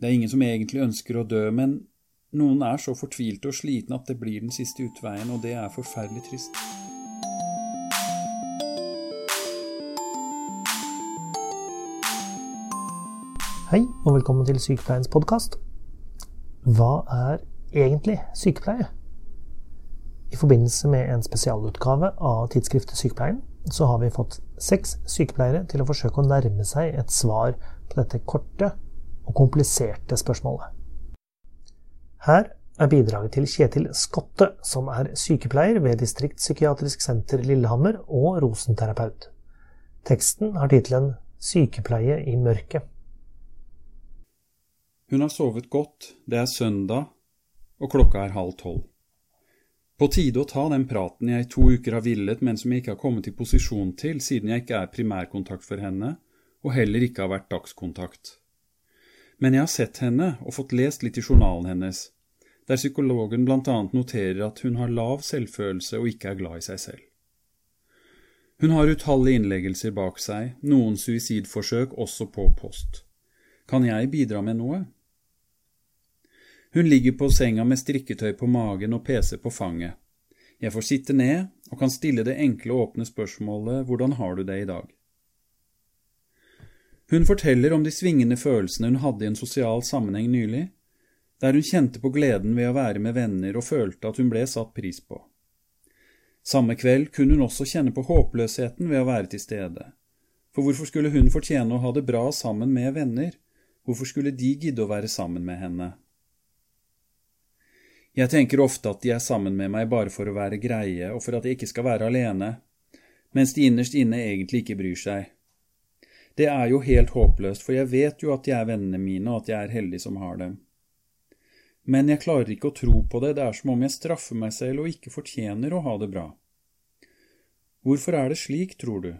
Det er ingen som egentlig ønsker å dø, men noen er så fortvilte og slitne at det blir den siste utveien, og det er forferdelig trist. Hei, og velkommen til Sykepleiens podkast. Hva er egentlig sykepleie? I forbindelse med en spesialutgave av tidsskriftet Sykepleien, så har vi fått seks sykepleiere til å forsøke å nærme seg et svar på dette korte og kompliserte spørsmålet. Her er bidraget til Kjetil Skotte, som er sykepleier ved Distriktspsykiatrisk senter Lillehammer og rosenterapeut. Teksten har tittelen Sykepleie i mørket. Hun har sovet godt, det er søndag, og klokka er halv tolv. På tide å ta den praten jeg i to uker har villet, men som jeg ikke har kommet i posisjon til, siden jeg ikke er primærkontakt for henne, og heller ikke har vært dagskontakt. Men jeg har sett henne og fått lest litt i journalen hennes, der psykologen annet noterer at hun har lav selvfølelse og ikke er glad i seg selv. Hun har utallige innleggelser bak seg, noen suicidforsøk også på post. Kan jeg bidra med noe? Hun ligger på senga med strikketøy på magen og pc på fanget. Jeg får sitte ned og kan stille det enkle og åpne spørsmålet hvordan har du det i dag? Hun forteller om de svingende følelsene hun hadde i en sosial sammenheng nylig, der hun kjente på gleden ved å være med venner og følte at hun ble satt pris på. Samme kveld kunne hun også kjenne på håpløsheten ved å være til stede. For hvorfor skulle hun fortjene å ha det bra sammen med venner? Hvorfor skulle de gidde å være sammen med henne? Jeg tenker ofte at de er sammen med meg bare for å være greie og for at jeg ikke skal være alene, mens de innerst inne egentlig ikke bryr seg. Det er jo helt håpløst, for jeg vet jo at de er vennene mine, og at jeg er heldig som har dem. Men jeg klarer ikke å tro på det, det er som om jeg straffer meg selv og ikke fortjener å ha det bra. Hvorfor er det slik, tror du?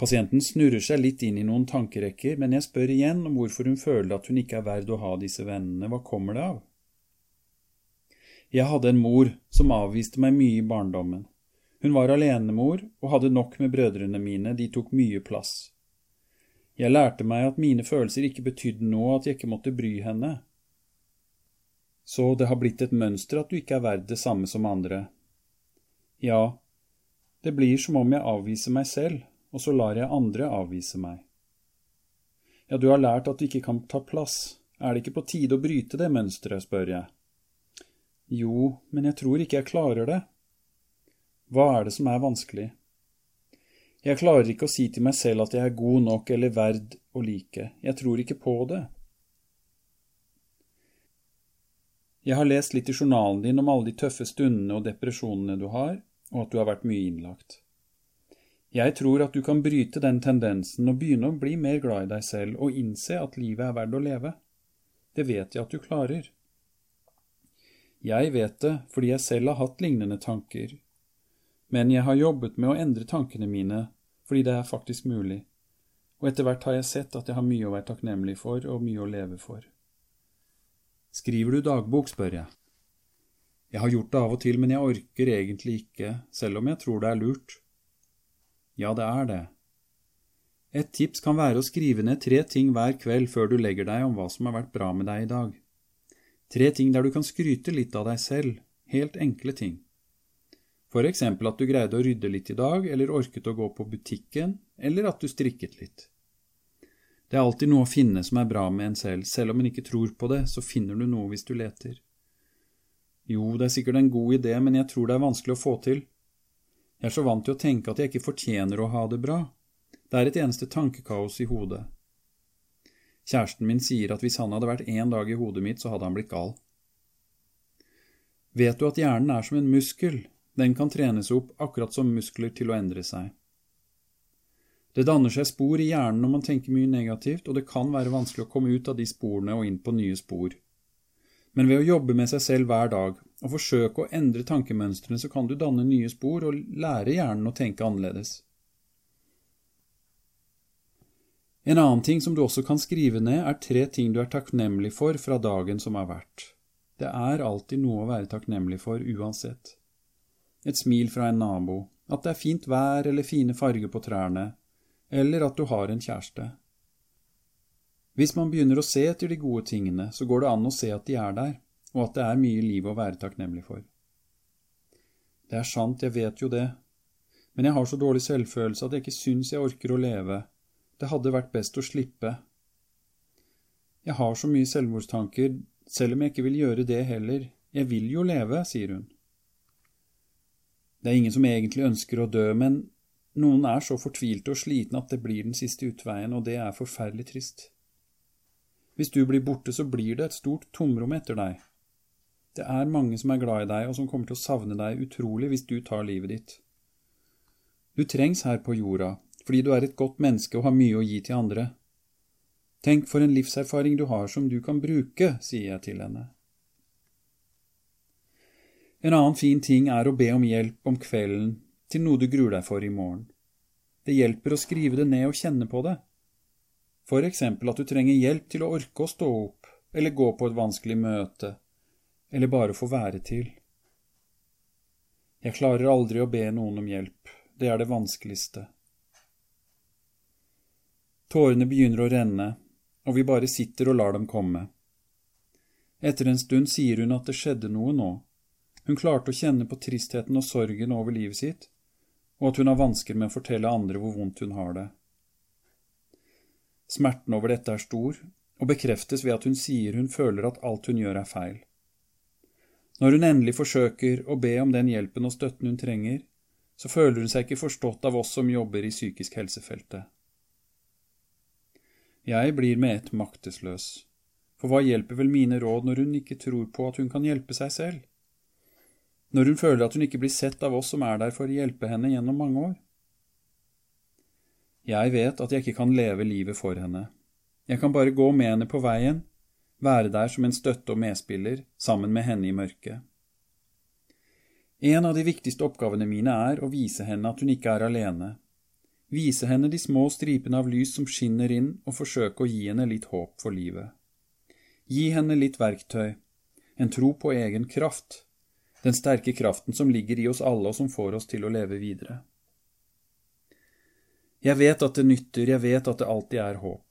Pasienten snurrer seg litt inn i noen tankerekker, men jeg spør igjen om hvorfor hun føler at hun ikke er verd å ha disse vennene, hva kommer det av? Jeg hadde en mor som avviste meg mye i barndommen. Hun var alenemor og hadde nok med brødrene mine, de tok mye plass. Jeg lærte meg at mine følelser ikke betydde noe, at jeg ikke måtte bry henne. Så det har blitt et mønster at du ikke er verd det samme som andre. Ja, det blir som om jeg avviser meg selv, og så lar jeg andre avvise meg. Ja, du har lært at du ikke kan ta plass, er det ikke på tide å bryte det mønsteret, spør jeg. Jo, men jeg tror ikke jeg klarer det. Hva er det som er vanskelig? Jeg klarer ikke å si til meg selv at jeg er god nok eller verd å like. Jeg tror ikke på det. Jeg har lest litt i journalen din om alle de tøffe stundene og depresjonene du har, og at du har vært mye innlagt. Jeg tror at du kan bryte den tendensen og begynne å bli mer glad i deg selv og innse at livet er verdt å leve. Det vet jeg at du klarer. Jeg vet det fordi jeg selv har hatt lignende tanker, men jeg har jobbet med å endre tankene mine fordi det er faktisk mulig, og etter hvert har jeg sett at jeg har mye å være takknemlig for og mye å leve for. Skriver du dagbok, spør jeg. Jeg har gjort det av og til, men jeg orker egentlig ikke, selv om jeg tror det er lurt. Ja, det er det. Et tips kan være å skrive ned tre ting hver kveld før du legger deg om hva som har vært bra med deg i dag. Tre ting der du kan skryte litt av deg selv, helt enkle ting. For eksempel at du greide å rydde litt i dag, eller orket å gå på butikken, eller at du strikket litt. Det er alltid noe å finne som er bra med en selv, selv om en ikke tror på det, så finner du noe hvis du leter. Jo, det er sikkert en god idé, men jeg tror det er vanskelig å få til. Jeg er så vant til å tenke at jeg ikke fortjener å ha det bra. Det er et eneste tankekaos i hodet. Kjæresten min sier at hvis han hadde vært én dag i hodet mitt, så hadde han blitt gal. Vet du at hjernen er som en muskel, den kan trenes opp akkurat som muskler til å endre seg. Det danner seg spor i hjernen når man tenker mye negativt, og det kan være vanskelig å komme ut av de sporene og inn på nye spor. Men ved å jobbe med seg selv hver dag og forsøke å endre tankemønstrene, så kan du danne nye spor og lære hjernen å tenke annerledes. En annen ting som du også kan skrive ned, er tre ting du er takknemlig for fra dagen som har vært. Det er alltid noe å være takknemlig for uansett. Et smil fra en nabo, at det er fint vær eller fine farger på trærne, eller at du har en kjæreste. Hvis man begynner å se etter de gode tingene, så går det an å se at de er der, og at det er mye liv å være takknemlig for. Det er sant, jeg vet jo det, men jeg har så dårlig selvfølelse at jeg ikke syns jeg orker å leve, det hadde vært best å slippe. Jeg har så mye selvmordstanker, selv om jeg ikke vil gjøre det heller, jeg vil jo leve, sier hun. Det er ingen som egentlig ønsker å dø, men noen er så fortvilte og slitne at det blir den siste utveien, og det er forferdelig trist. Hvis du blir borte, så blir det et stort tomrom etter deg. Det er mange som er glad i deg, og som kommer til å savne deg utrolig hvis du tar livet ditt. Du trengs her på jorda, fordi du er et godt menneske og har mye å gi til andre. Tenk for en livserfaring du har som du kan bruke, sier jeg til henne. En annen fin ting er å be om hjelp om kvelden til noe du gruer deg for i morgen. Det hjelper å skrive det ned og kjenne på det. For eksempel at du trenger hjelp til å orke å stå opp, eller gå på et vanskelig møte, eller bare få være til. Jeg klarer aldri å be noen om hjelp, det er det vanskeligste. Tårene begynner å renne, og vi bare sitter og lar dem komme. Etter en stund sier hun at det skjedde noe nå. Hun klarte å kjenne på tristheten og sorgen over livet sitt, og at hun har vansker med å fortelle andre hvor vondt hun har det. Smerten over dette er stor, og bekreftes ved at hun sier hun føler at alt hun gjør er feil. Når hun endelig forsøker å be om den hjelpen og støtten hun trenger, så føler hun seg ikke forstått av oss som jobber i psykisk helsefeltet. Jeg blir med ett maktesløs, for hva hjelper vel mine råd når hun ikke tror på at hun kan hjelpe seg selv? Når hun føler at hun ikke blir sett av oss som er der for å hjelpe henne gjennom mange år? Jeg vet at jeg ikke kan leve livet for henne. Jeg kan bare gå med henne på veien, være der som en støtte og medspiller, sammen med henne i mørket. En av de viktigste oppgavene mine er å vise henne at hun ikke er alene. Vise henne de små stripene av lys som skinner inn, og forsøke å gi henne litt håp for livet. Gi henne litt verktøy, en tro på egen kraft, den sterke kraften som ligger i oss alle og som får oss til å leve videre. Jeg vet at det nytter, jeg vet at det alltid er håp.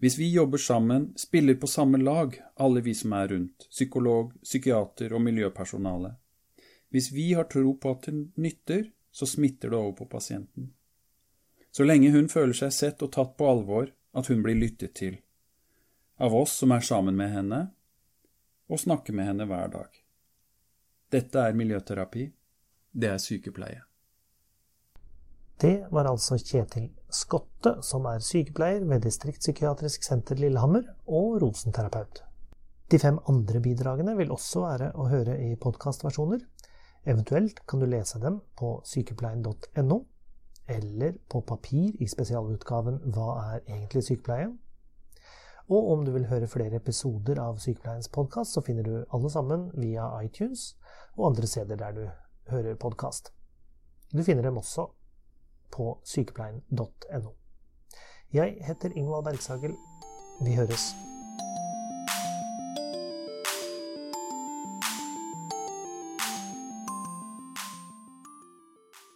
Hvis vi jobber sammen, spiller på samme lag, alle vi som er rundt, psykolog, psykiater og miljøpersonale. Hvis vi har tro på at det nytter, så smitter det over på pasienten. Så lenge hun føler seg sett og tatt på alvor, at hun blir lyttet til. Av oss som er sammen med henne, og snakker med henne hver dag. Dette er miljøterapi. Det er sykepleie. Det var altså Kjetil Skotte, som er sykepleier ved Distriktspsykiatrisk senter Lillehammer og rosenterapeut. De fem andre bidragene vil også være å høre i podkastversjoner. Eventuelt kan du lese dem på sykepleien.no, eller på papir i spesialutgaven Hva er egentlig sykepleie? Og om du vil høre flere episoder av Sykepleiens podkast, så finner du alle sammen via iTunes og andre steder der du hører podkast. Du finner dem også på sykepleien.no. Jeg heter Ingvald Bergsagel. Vi høres.